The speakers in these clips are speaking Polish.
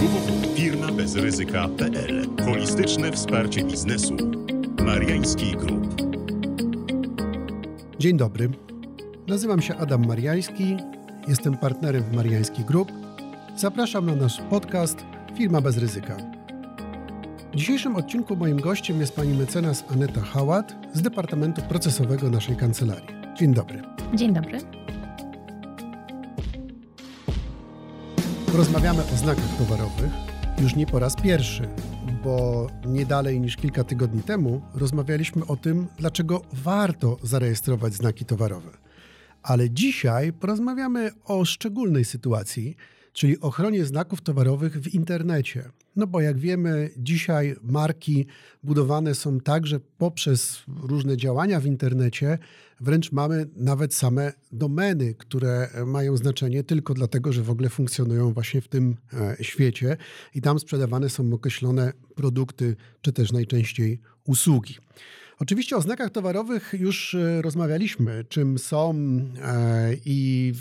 www.firmabezryzyka.pl Holistyczne wsparcie biznesu. Mariański Group. Dzień dobry. Nazywam się Adam Mariański. Jestem partnerem w Mariański Group. Zapraszam na nasz podcast Firma bez ryzyka. W dzisiejszym odcinku moim gościem jest pani mecenas Aneta Hałat z Departamentu Procesowego naszej kancelarii. Dzień dobry. Dzień dobry. Rozmawiamy o znakach towarowych już nie po raz pierwszy, bo nie dalej niż kilka tygodni temu rozmawialiśmy o tym, dlaczego warto zarejestrować znaki towarowe. Ale dzisiaj porozmawiamy o szczególnej sytuacji, czyli ochronie znaków towarowych w internecie. No bo jak wiemy, dzisiaj marki budowane są także poprzez różne działania w internecie, wręcz mamy nawet same domeny, które mają znaczenie tylko dlatego, że w ogóle funkcjonują właśnie w tym e, świecie i tam sprzedawane są określone produkty, czy też najczęściej usługi. Oczywiście o znakach towarowych już e, rozmawialiśmy, czym są e, i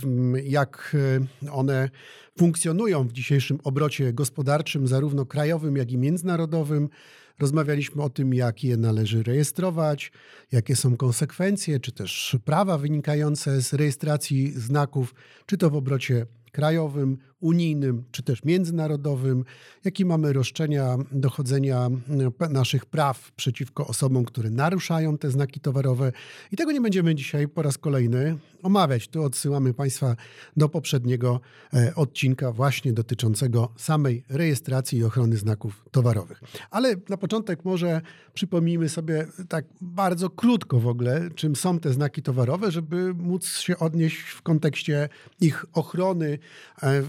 jak e, one funkcjonują w dzisiejszym obrocie gospodarczym, zarówno krajowym, jak i międzynarodowym. Rozmawialiśmy o tym, jak je należy rejestrować, jakie są konsekwencje, czy też prawa wynikające z rejestracji znaków, czy to w obrocie krajowym, unijnym czy też międzynarodowym, jakie mamy roszczenia dochodzenia e, naszych praw przeciwko osobom, które naruszają te znaki towarowe. I tego nie będziemy dzisiaj po raz kolejny omawiać. Tu odsyłamy Państwa do poprzedniego e, odcinka właśnie dotyczącego samej rejestracji i ochrony znaków towarowych. Ale na początek może przypomnijmy sobie tak bardzo krótko w ogóle, czym są te znaki towarowe, żeby móc się odnieść w kontekście ich ochrony e,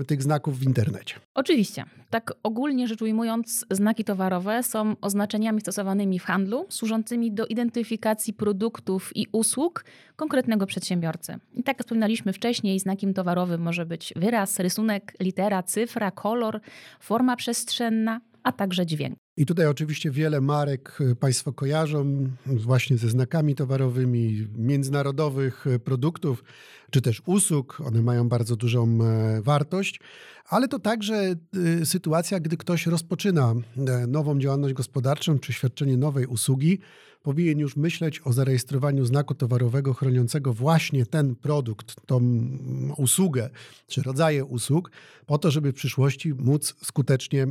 E, tych znaków w internecie. Oczywiście. Tak ogólnie rzecz ujmując, znaki towarowe są oznaczeniami stosowanymi w handlu, służącymi do identyfikacji produktów i usług konkretnego przedsiębiorcy. I tak jak wspominaliśmy wcześniej, znakiem towarowym może być wyraz, rysunek, litera, cyfra, kolor, forma przestrzenna, a także dźwięk. I tutaj oczywiście wiele marek e, Państwo kojarzą właśnie ze znakami towarowymi międzynarodowych e, produktów czy też usług. One mają bardzo dużą e, wartość, ale to także sytuacja, gdy ktoś rozpoczyna nową działalność gospodarczą czy świadczenie nowej usługi powinien już myśleć o zarejestrowaniu znaku towarowego chroniącego właśnie ten produkt, tą usługę czy rodzaje usług, po to, żeby w przyszłości móc skutecznie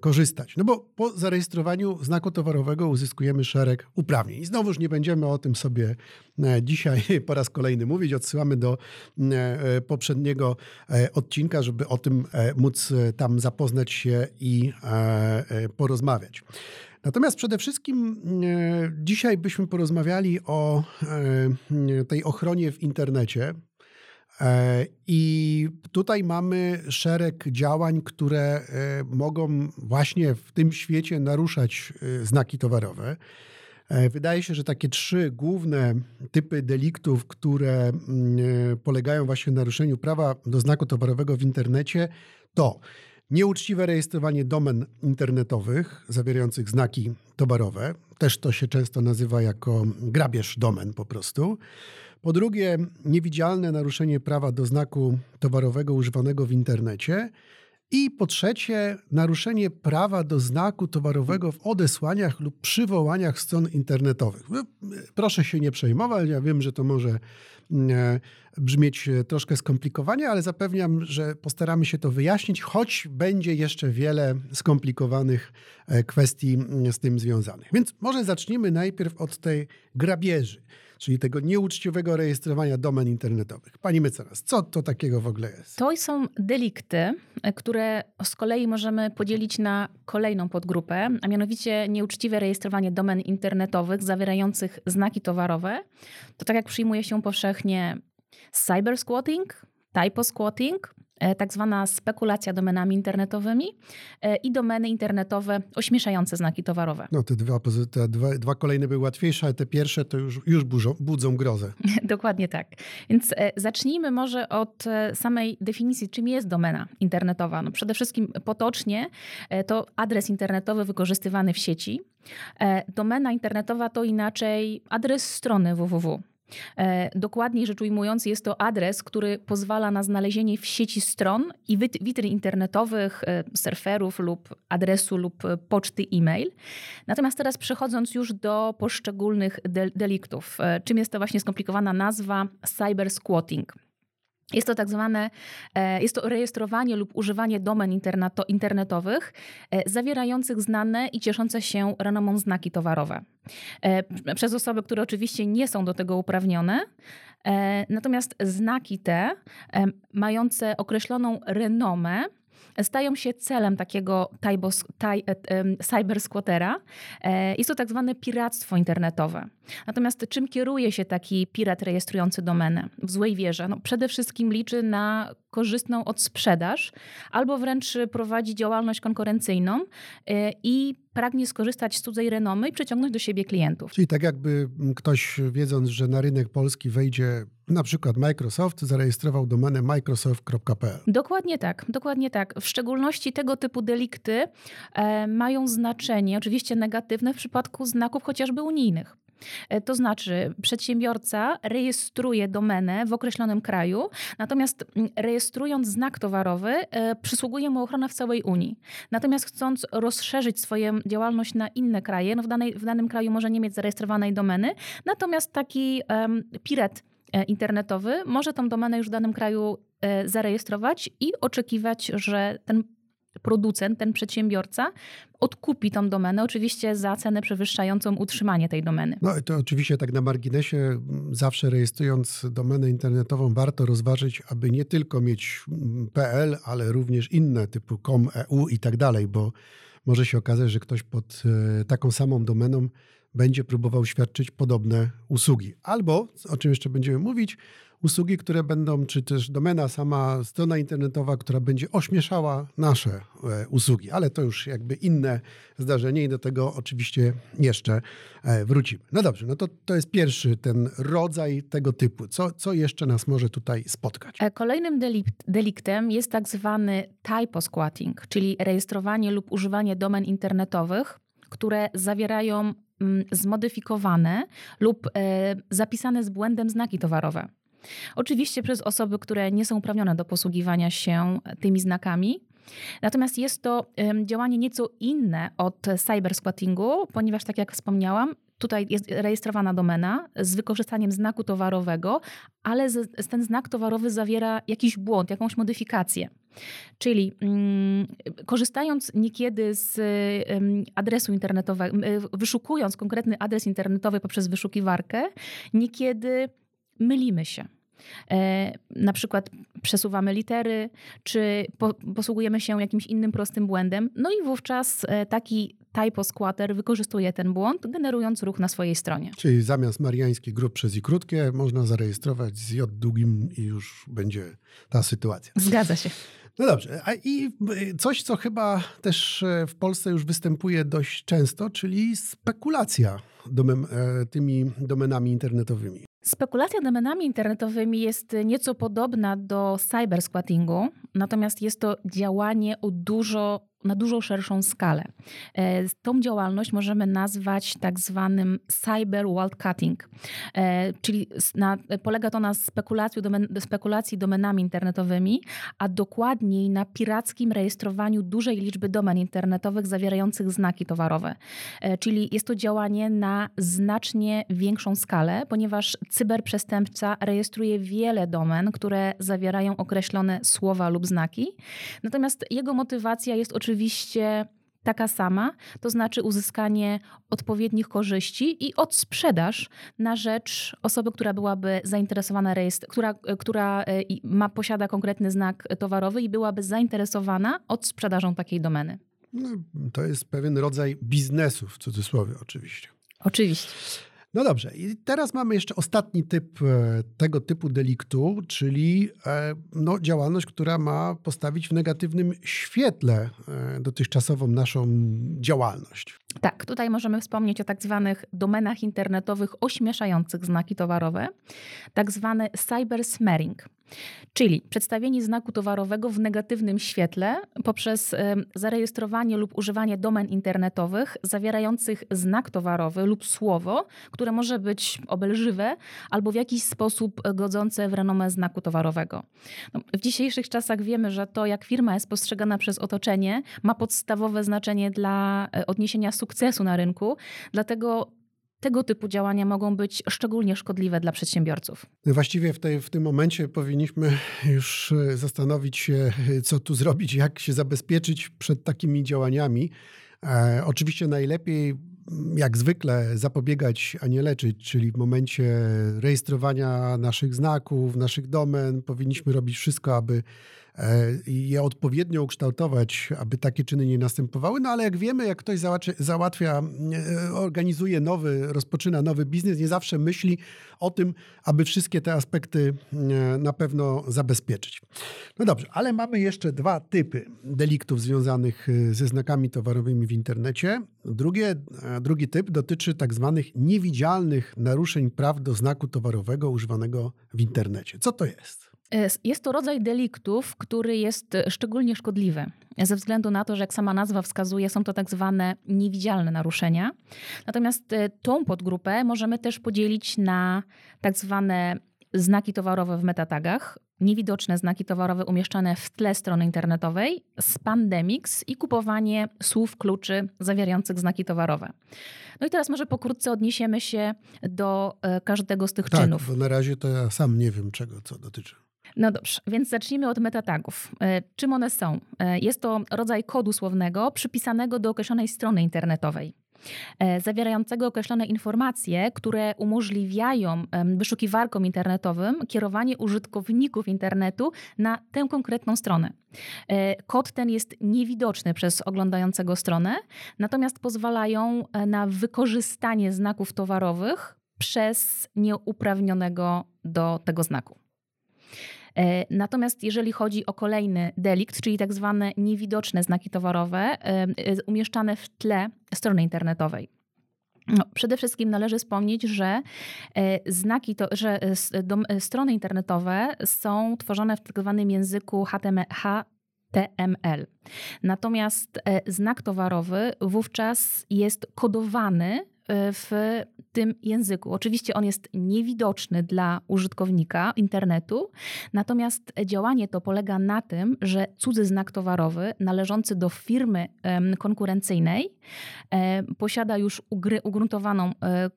korzystać. No bo po zarejestrowaniu znaku towarowego uzyskujemy szereg uprawnień. I znowuż nie będziemy o tym sobie e, dzisiaj po raz kolejny mówić. Odsyłamy do e, poprzedniego odcinka, żeby o tym móc tam zapoznać się i porozmawiać. Natomiast przede wszystkim e, dzisiaj byśmy porozmawiali o e, tej ochronie w internecie. E, I tutaj mamy szereg działań, które mogą właśnie w tym świecie naruszać znaki towarowe. Wydaje się, że takie trzy główne typy deliktów, które polegają właśnie na naruszeniu prawa do znaku towarowego w internecie, to Nieuczciwe rejestrowanie domen internetowych zawierających znaki towarowe. Też to się często nazywa jako grabież domen po prostu. Po drugie, niewidzialne naruszenie prawa do znaku towarowego używanego w internecie. I po trzecie, naruszenie prawa do znaku towarowego w odesłaniach lub przywołaniach stron internetowych. Proszę się nie przejmować, ja wiem, że to może E, brzmieć e, troszkę skomplikowanie, ale zapewniam, że postaramy się to wyjaśnić, choć będzie jeszcze wiele skomplikowanych e, kwestii z tym związanych. Więc może zacznijmy najpierw od tej grabieży czyli tego nieuczciwego rejestrowania domen internetowych. Pani mecenas, co to takiego w ogóle jest? To są delikty, które z kolei możemy podzielić na kolejną podgrupę, a mianowicie nieuczciwe rejestrowanie domen internetowych zawierających znaki towarowe. To tak jak przyjmuje się powszechnie cyber squatting, typo squatting, E, tak zwana spekulacja domenami internetowymi e, i domeny internetowe ośmieszające znaki towarowe. No te dwa, te dwa, dwa kolejne były łatwiejsze, ale te pierwsze to już, już burzą, budzą grozę. Dokładnie tak. Więc e, zacznijmy może od samej definicji, czym jest domena internetowa. No przede wszystkim potocznie to adres internetowy wykorzystywany w sieci. Domena internetowa to inaczej adres strony www. E, dokładniej rzecz ujmując, jest to adres, który pozwala na znalezienie w sieci stron i witryn internetowych, e, surferów lub adresu lub poczty e-mail. Natomiast teraz przechodząc już do poszczególnych deliktów, czym jest to właśnie skomplikowana nazwa cyber squatting. Jest to tak zwane, e, jest to rejestrowanie lub używanie domen internetowych e, zawierających znane i cieszące się renomą znaki towarowe. E, przez osoby, które oczywiście nie są do tego uprawnione. Natomiast znaki te, mające określoną renomę, stają się celem takiego taj, cyber squattera. Jest to tak zwane piractwo internetowe. Natomiast czym kieruje się taki pirat rejestrujący domenę w złej wierze? No, przede wszystkim liczy na korzystną odsprzedaż albo wręcz prowadzi działalność konkurencyjną e, i pragnie skorzystać z cudzej renomy i przyciągnąć do siebie klientów. Czyli tak jakby ktoś wiedząc, że na rynek polski wejdzie na przykład Microsoft, zarejestrował domenę microsoft.pl. Dokładnie tak, dokładnie tak. W szczególności tego typu delikty e, mają znaczenie, oczywiście negatywne w przypadku znaków chociażby unijnych. E, to znaczy, przedsiębiorca rejestruje domenę w określonym kraju, natomiast mm, rejestrując znak towarowy, e, przysługuje mu ochrona w całej Unii. Natomiast chcąc rozszerzyć swoją działalność na inne kraje, no w, danej, w danym kraju może nie mieć zarejestrowanej domeny, natomiast taki pirat internetowy może tą domenę już w danym kraju zarejestrować i oczekiwać, że ten producent, ten przedsiębiorca odkupi tą domenę, oczywiście za cenę przewyższającą utrzymanie tej domeny. No i to oczywiście tak na marginesie, zawsze rejestrując domenę internetową, warto rozważyć, aby nie tylko mieć PL, ale również inne typu com, EU i tak dalej, bo może się okazać, że ktoś pod e, taką samą domeną będzie próbował świadczyć podobne usługi. Albo, o czym jeszcze będziemy mówić, usługi, które będą, czy też domena, sama strona internetowa, która będzie ośmieszała nasze e, usługi, ale to już jakby inne zdarzenie i do tego oczywiście jeszcze e, wrócimy. No dobrze, no to, to jest pierwszy ten rodzaj tego typu. Co, co jeszcze nas może tutaj spotkać? E, kolejnym deliktem jest tak zwany typosquatting, czyli rejestrowanie lub używanie domen internetowych, które zawierają zmodyfikowane lub zapisane z błędem znaki towarowe. Oczywiście przez osoby, które nie są uprawnione do posługiwania się tymi znakami. Natomiast jest to działanie nieco inne od cybersquattingu, ponieważ tak jak wspomniałam, tutaj jest rejestrowana domena z wykorzystaniem znaku towarowego, ale ten znak towarowy zawiera jakiś błąd, jakąś modyfikację. Czyli mm, korzystając niekiedy z adresu internetowego, wyszukując konkretny adres internetowy poprzez wyszukiwarkę, niekiedy mylimy się. E, na przykład przesuwamy litery, czy po, posługujemy się jakimś innym prostym błędem. No i wówczas e, taki typo squatter wykorzystuje ten błąd, generując ruch na swojej stronie. Czyli zamiast mariańskich grup przez i krótkie, można zarejestrować z J długim i już będzie ta sytuacja. Zgadza się. No dobrze, a i coś, co chyba też e, w Polsce już występuje dość często, czyli spekulacja domen, tymi domenami internetowymi. Spekulacja domenami internetowymi jest nieco podobna do cybersquattingu, natomiast jest to działanie o dużo na dużo szerszą skalę. E, tą działalność możemy nazwać tak zwanym cyber wildcatting, e, czyli na, polega to na spekulacji, domen, spekulacji domenami internetowymi, a dokładniej na pirackim rejestrowaniu dużej liczby domen internetowych zawierających znaki towarowe. E, czyli jest to działanie na znacznie większą skalę, ponieważ cyberprzestępca rejestruje wiele domen, które zawierają określone słowa lub znaki. Natomiast jego motywacja jest oczywiście taka sama, to znaczy uzyskanie odpowiednich korzyści i odsprzedaż na rzecz osoby, która byłaby zainteresowana, rejestr, która, która e, ma, posiada konkretny znak towarowy i byłaby zainteresowana odsprzedażą takiej domeny. No, to jest pewien rodzaj biznesu, w cudzysłowie oczywiście. Oczywiście. No dobrze, i teraz mamy jeszcze ostatni typ e, tego typu deliktu, czyli e, no, działalność, która ma postawić w negatywnym świetle e, dotychczasową naszą działalność. Tak, tutaj możemy wspomnieć o tak zwanych domenach internetowych ośmieszających znaki towarowe, tak zwany cyber smearing. Czyli przedstawienie znaku towarowego w negatywnym świetle poprzez zarejestrowanie lub używanie domen internetowych zawierających znak towarowy lub słowo, które może być obelżywe albo w jakiś sposób godzące w renomę znaku towarowego. No, w dzisiejszych czasach wiemy, że to, jak firma jest postrzegana przez otoczenie, ma podstawowe znaczenie dla e, odniesienia sukcesu na rynku. Dlatego tego typu działania mogą być szczególnie szkodliwe dla przedsiębiorców. Właściwie w, tej, w tym momencie powinniśmy już e, zastanowić się, co tu zrobić, jak się zabezpieczyć przed takimi działaniami. E, oczywiście najlepiej jak zwykle zapobiegać, a nie leczyć, czyli w momencie rejestrowania naszych znaków, naszych domen, powinniśmy robić wszystko, aby E, i je odpowiednio ukształtować, aby takie czyny nie następowały. No ale jak wiemy, jak ktoś załatwia, e, organizuje nowy, rozpoczyna nowy biznes, nie zawsze myśli o tym, aby wszystkie te aspekty e, na pewno zabezpieczyć. No dobrze, ale mamy jeszcze dwa typy deliktów związanych ze znakami towarowymi w internecie. Drugie, drugi typ dotyczy tak zwanych niewidzialnych naruszeń praw do znaku towarowego używanego w internecie. Co to jest? E, jest to rodzaj deliktów, który jest e, szczególnie szkodliwy, ze względu na to, że jak sama nazwa wskazuje, są to tak zwane niewidzialne naruszenia. Natomiast e, tą podgrupę możemy też podzielić na tak zwane znaki towarowe w metatagach, niewidoczne znaki towarowe umieszczane w tle strony internetowej, spandemics i kupowanie słów kluczy zawierających znaki towarowe. No i teraz może pokrótce odniesiemy się do każdego z tych tak, czynów. Bo na razie to ja sam nie wiem, czego co dotyczy. No dobrze, więc zacznijmy od metatagów. E, czym one są? E, jest to rodzaj kodu słownego przypisanego do określonej strony internetowej e, zawierającego określone informacje, które umożliwiają wyszukiwarkom internetowym kierowanie użytkowników internetu na tę konkretną stronę. Kod ten jest niewidoczny przez oglądającego stronę, natomiast pozwalają na wykorzystanie znaków towarowych przez nieuprawnionego do tego znaku. E, natomiast jeżeli chodzi o kolejny delikt, czyli tak zwane niewidoczne znaki towarowe e, e, umieszczane w tle strony internetowej. No, przede wszystkim należy wspomnieć, że znaki, to, że strony internetowe są tworzone w tak zwanym języku HTML. Natomiast znak towarowy wówczas jest kodowany w tym języku. Oczywiście on jest niewidoczny dla użytkownika internetu, natomiast działanie to polega na tym, że cudzy znak towarowy należący do firmy konkurencyjnej e, posiada już ugruntowaną e,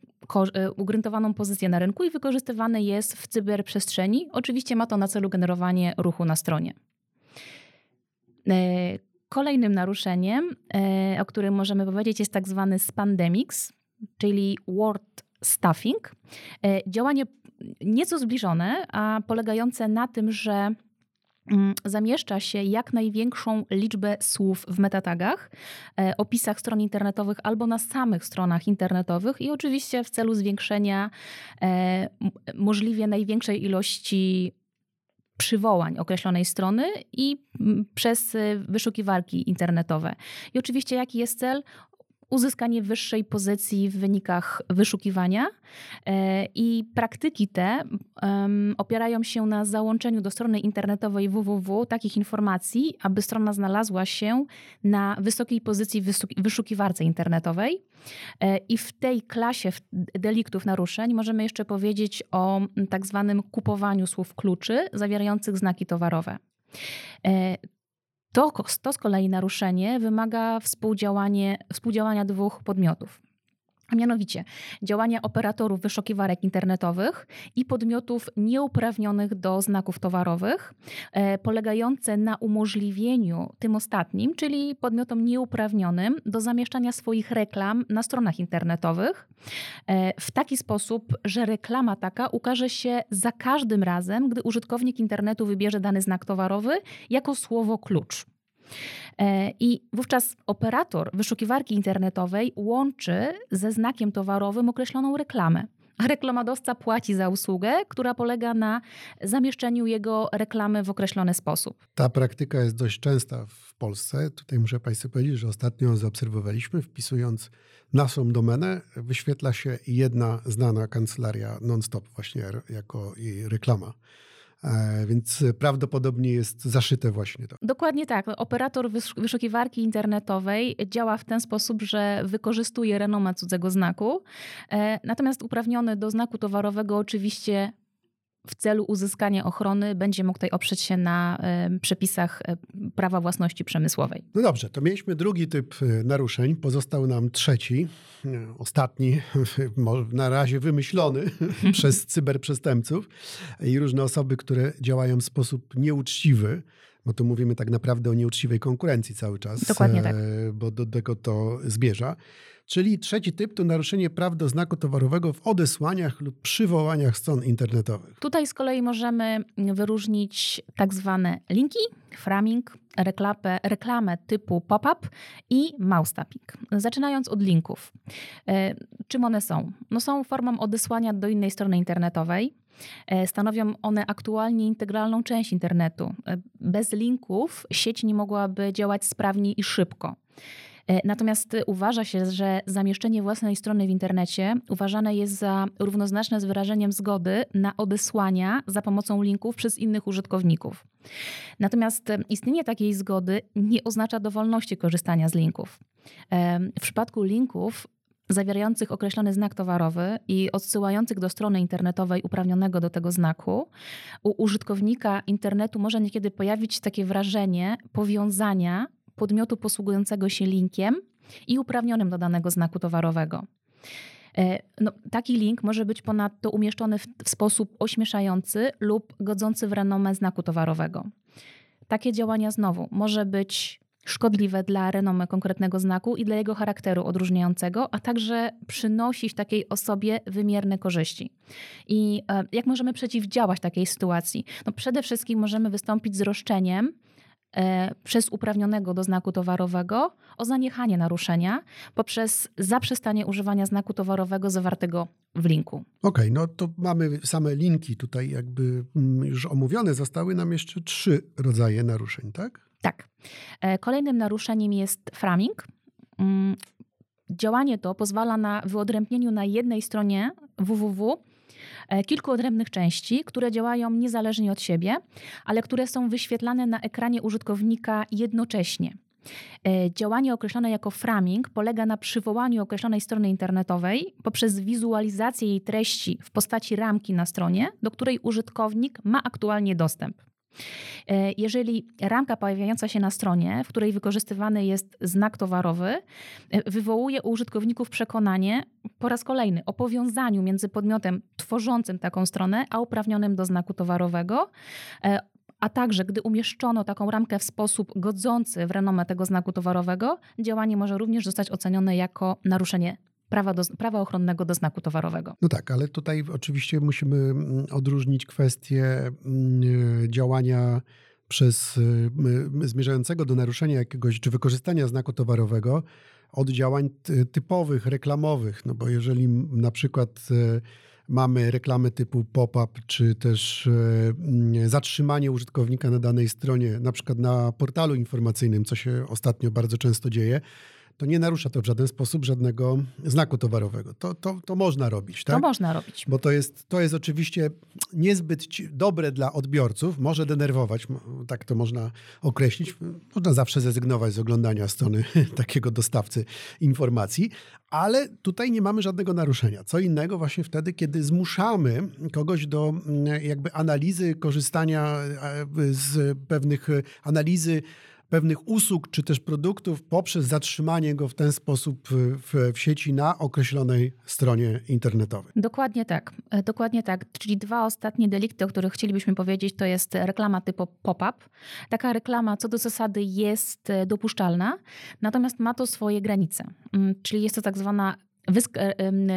ugruntowaną pozycję na rynku i wykorzystywany jest w cyberprzestrzeni. Oczywiście ma to na celu generowanie ruchu na stronie. Kolejnym naruszeniem, o którym możemy powiedzieć, jest tak zwany spandemics czyli word stuffing. E, działanie nieco zbliżone, a polegające na tym, że mm, zamieszcza się jak największą liczbę słów w metatagach, e, opisach stron internetowych albo na samych stronach internetowych i oczywiście w celu zwiększenia e, możliwie największej ilości przywołań określonej strony i przez wyszukiwarki internetowe. I oczywiście jaki jest cel? Uzyskanie wyższej pozycji w wynikach wyszukiwania. E, I praktyki te opierają się na załączeniu do strony internetowej www takich informacji, aby strona znalazła się na wysokiej pozycji wyszukiwarce internetowej. E, I w tej klasie deliktów naruszeń możemy jeszcze powiedzieć o tak zwanym kupowaniu słów kluczy zawierających znaki towarowe. To, to z kolei naruszenie wymaga współdziałania dwóch podmiotów. A mianowicie działania operatorów wyszukiwarek internetowych i podmiotów nieuprawnionych do znaków towarowych, e, polegające na umożliwieniu tym ostatnim, czyli podmiotom nieuprawnionym, do zamieszczania swoich reklam na stronach internetowych e, w taki sposób, że reklama taka ukaże się za każdym razem, gdy użytkownik internetu wybierze dany znak towarowy jako słowo klucz. E, I wówczas operator wyszukiwarki internetowej łączy ze znakiem towarowym określoną reklamę. A reklamadawca płaci za usługę, która polega na zamieszczeniu jego reklamy w określony sposób. Ta praktyka jest dość częsta w Polsce. Tutaj muszę Państwu powiedzieć, że ostatnio zaobserwowaliśmy, wpisując naszą domenę, wyświetla się jedna znana kancelaria non-stop właśnie jako jej reklama. E, więc prawdopodobnie jest zaszyte właśnie to. Dokładnie tak. Operator wyszukiwarki internetowej działa w ten sposób, że wykorzystuje renomę cudzego znaku, e, natomiast uprawniony do znaku towarowego oczywiście w celu uzyskania ochrony będzie mógł tutaj oprzeć się na przepisach e, prawa własności przemysłowej. No dobrze, to mieliśmy drugi typ e, naruszeń. Pozostał nam trzeci, e, ostatni, na razie wymyślony przez cyberprzestępców i różne osoby, które działają w sposób nieuczciwy bo tu mówimy tak naprawdę o nieuczciwej konkurencji cały czas. Dokładnie tak. Bo do tego to zbierza. Czyli trzeci typ to naruszenie praw do znaku towarowego w odesłaniach lub przywołaniach stron internetowych. Tutaj z kolei możemy wyróżnić tak zwane linki, framing, reklamę, reklamę typu pop-up i mouse tapping. Zaczynając od linków. E, czym one są? No są formą odesłania do innej strony internetowej. E, stanowią one aktualnie integralną część internetu. E, bez linków sieć nie mogłaby działać sprawnie i szybko. E, natomiast uważa się, że zamieszczenie własnej strony w internecie uważane jest za równoznaczne z wyrażeniem zgody na odesłania za pomocą linków przez innych użytkowników. Natomiast istnienie takiej zgody nie oznacza dowolności korzystania z linków. W przypadku linków zawierających określony znak towarowy i odsyłających do strony internetowej uprawnionego do tego znaku, u użytkownika internetu może niekiedy pojawić się takie wrażenie powiązania podmiotu posługującego się linkiem i uprawnionym do danego znaku towarowego. E, no, taki link może być ponadto umieszczony w, w sposób ośmieszający lub godzący w renomę znaku towarowego. Takie działania znowu może być szkodliwe dla renomy konkretnego znaku i dla jego charakteru odróżniającego, a także przynosić takiej osobie wymierne korzyści. I e, jak możemy przeciwdziałać takiej sytuacji? No przede wszystkim możemy wystąpić z roszczeniem E, przez uprawnionego do znaku towarowego o zaniechanie naruszenia poprzez zaprzestanie używania znaku towarowego zawartego w linku. Okej, okay, no to mamy same linki tutaj jakby mm, już omówione. Zostały nam jeszcze trzy rodzaje naruszeń, tak? Tak. E, kolejnym naruszeniem jest framing. Mm, działanie to pozwala na wyodrębnieniu na jednej stronie www E, kilku odrębnych części, które działają niezależnie od siebie, ale które są wyświetlane na ekranie użytkownika jednocześnie. E, działanie określone jako framing polega na przywołaniu określonej strony internetowej poprzez wizualizację jej treści w postaci ramki na stronie, do której użytkownik ma aktualnie dostęp. E, jeżeli ramka pojawiająca się na stronie, w której wykorzystywany jest znak towarowy, e, wywołuje u użytkowników przekonanie po raz kolejny o powiązaniu między podmiotem tworzącym taką stronę, a uprawnionym do znaku towarowego, e, a także gdy umieszczono taką ramkę w sposób godzący w renomę tego znaku towarowego, działanie może również zostać ocenione jako naruszenie prawa, do, prawa ochronnego do znaku towarowego. No tak, ale tutaj oczywiście musimy mm, odróżnić kwestię mm, działania przez y, zmierzającego do naruszenia jakiegoś czy wykorzystania znaku towarowego od działań typowych, reklamowych. No bo jeżeli na przykład y, mamy reklamy typu pop-up, czy też y, zatrzymanie użytkownika na danej stronie, na przykład na portalu informacyjnym, co się ostatnio bardzo często dzieje, to nie narusza to w żaden sposób żadnego znaku towarowego. To, to, to można robić, tak? To można robić. Bo to jest, to jest oczywiście niezbyt dobre dla odbiorców, może denerwować, tak to można określić. Można zawsze zrezygnować z oglądania strony takiego dostawcy informacji, ale tutaj nie mamy żadnego naruszenia. Co innego właśnie wtedy, kiedy zmuszamy kogoś do mm, jakby analizy, korzystania e, z pewnych analizy pewnych usług czy też produktów poprzez zatrzymanie go w ten sposób w, w sieci na określonej stronie internetowej. Dokładnie tak. E, dokładnie tak. Czyli dwa ostatnie delikty, o których chcielibyśmy powiedzieć, to jest reklama typu pop-up. Taka reklama co do zasady jest e, dopuszczalna, natomiast ma to swoje granice. Mm, czyli jest to tak zwana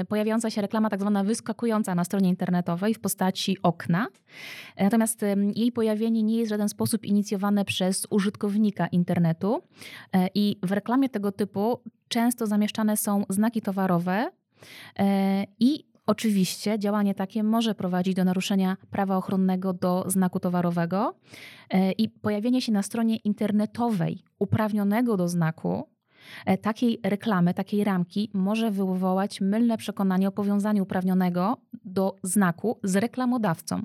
pojawiająca się reklama tak zwana wyskakująca na stronie internetowej w postaci okna. Natomiast jej pojawienie nie jest w żaden sposób inicjowane przez użytkownika internetu. E, i w reklamie tego typu często zamieszczane są znaki towarowe. E, i Oczywiście działanie takie może prowadzić do naruszenia prawa ochronnego do znaku towarowego. I pojawienie się na stronie internetowej uprawnionego do znaku e, takiej reklamy, takiej ramki może wywołać mylne przekonanie o powiązaniu uprawnionego do znaku z reklamodawcą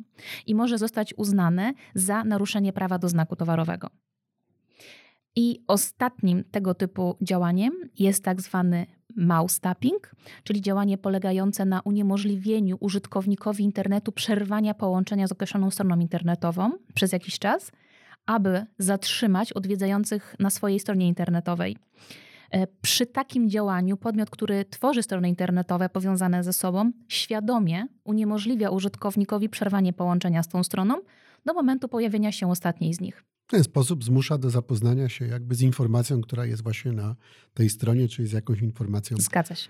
i może zostać uznane za naruszenie prawa do znaku towarowego. I ostatnim tego typu działaniem jest tak zwany mouse tapping, czyli działanie polegające na uniemożliwieniu użytkownikowi internetu przerwania połączenia z określoną stroną internetową przez jakiś czas, aby zatrzymać odwiedzających na swojej stronie internetowej. E, przy takim działaniu podmiot, który tworzy strony internetowe powiązane ze sobą, świadomie uniemożliwia użytkownikowi przerwanie połączenia z tą stroną do momentu pojawienia się ostatniej z nich. W ten sposób zmusza do zapoznania się jakby z informacją, która jest właśnie na tej stronie, czyli z jakąś informacją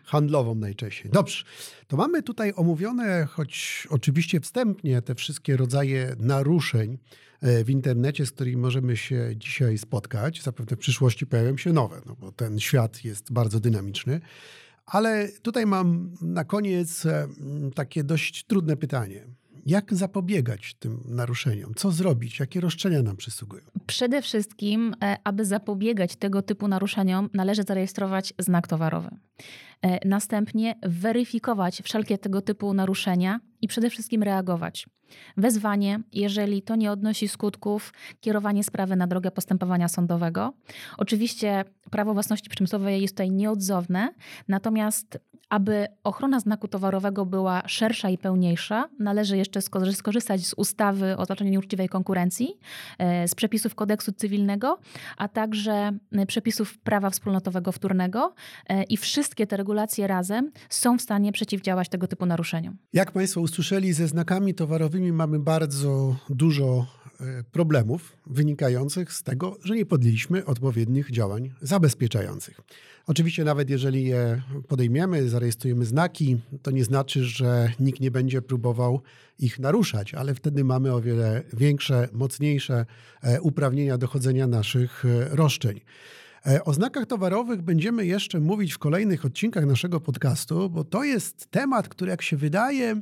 handlową najczęściej. Dobrze, to mamy tutaj omówione, choć oczywiście wstępnie, te wszystkie rodzaje naruszeń e, w internecie, z którymi możemy się dzisiaj spotkać. Zapewne w przyszłości pojawią się nowe, no bo ten świat jest bardzo dynamiczny. Ale tutaj mam na koniec e, takie dość trudne pytanie. Jak zapobiegać tym naruszeniom? Co zrobić? Jakie roszczenia nam przysługują? Przede wszystkim, e, aby zapobiegać tego typu naruszeniom, należy zarejestrować znak towarowy. E, następnie weryfikować wszelkie tego typu naruszenia i przede wszystkim reagować. Wezwanie, jeżeli to nie odnosi skutków, kierowanie sprawy na drogę postępowania sądowego. Oczywiście prawo własności przemysłowej jest tutaj nieodzowne, natomiast aby ochrona znaku towarowego była szersza i pełniejsza, należy jeszcze skorzystać z ustawy o zwalczaniu nieuczciwej konkurencji, e, z przepisów kodeksu cywilnego, a także e, przepisów prawa wspólnotowego wtórnego e, i wszystkie te regulacje razem są w stanie przeciwdziałać tego typu naruszeniom. Jak Państwo usłyszeli, ze znakami towarowymi mamy bardzo dużo problemów wynikających z tego, że nie podjęliśmy odpowiednich działań zabezpieczających. Oczywiście, nawet jeżeli je podejmiemy, zarejestrujemy znaki, to nie znaczy, że nikt nie będzie próbował ich naruszać, ale wtedy mamy o wiele większe, mocniejsze e, uprawnienia dochodzenia naszych e, roszczeń. E, o znakach towarowych będziemy jeszcze mówić w kolejnych odcinkach naszego podcastu, bo to jest temat, który, jak się wydaje,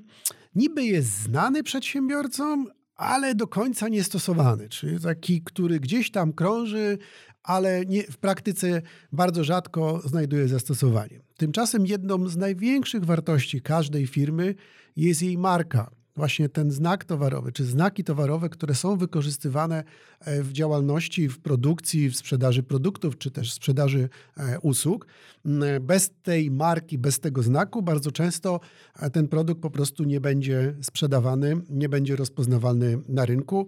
niby jest znany przedsiębiorcom, ale do końca niestosowany, czyli taki, który gdzieś tam krąży, ale nie, w praktyce bardzo rzadko znajduje zastosowanie. Tymczasem jedną z największych wartości każdej firmy jest jej marka właśnie ten znak towarowy, czy znaki towarowe, które są wykorzystywane e, w działalności, w produkcji, w sprzedaży produktów, czy też sprzedaży e, usług. Bez tej marki, bez tego znaku, bardzo często e, ten produkt po prostu nie będzie sprzedawany, nie będzie rozpoznawalny na rynku.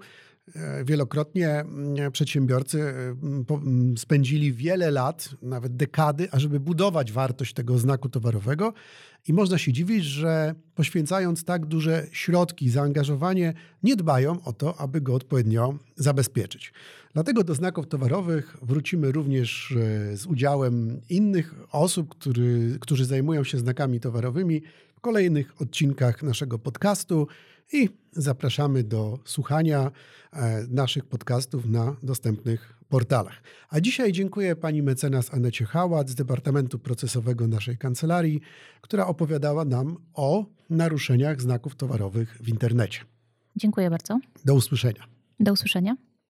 Wielokrotnie przedsiębiorcy spędzili wiele lat, nawet dekady, ażeby budować wartość tego znaku towarowego, i można się dziwić, że poświęcając tak duże środki, zaangażowanie, nie dbają o to, aby go odpowiednio zabezpieczyć. Dlatego do znaków towarowych wrócimy również e, z udziałem innych osób, który, którzy zajmują się znakami towarowymi w kolejnych odcinkach naszego podcastu i zapraszamy do słuchania e, naszych podcastów na dostępnych portalach. A dzisiaj dziękuję pani mecenas Anecie Hałat z Departamentu Procesowego naszej kancelarii, która opowiadała nam o naruszeniach znaków towarowych w internecie. Dziękuję bardzo. Do usłyszenia. Do usłyszenia.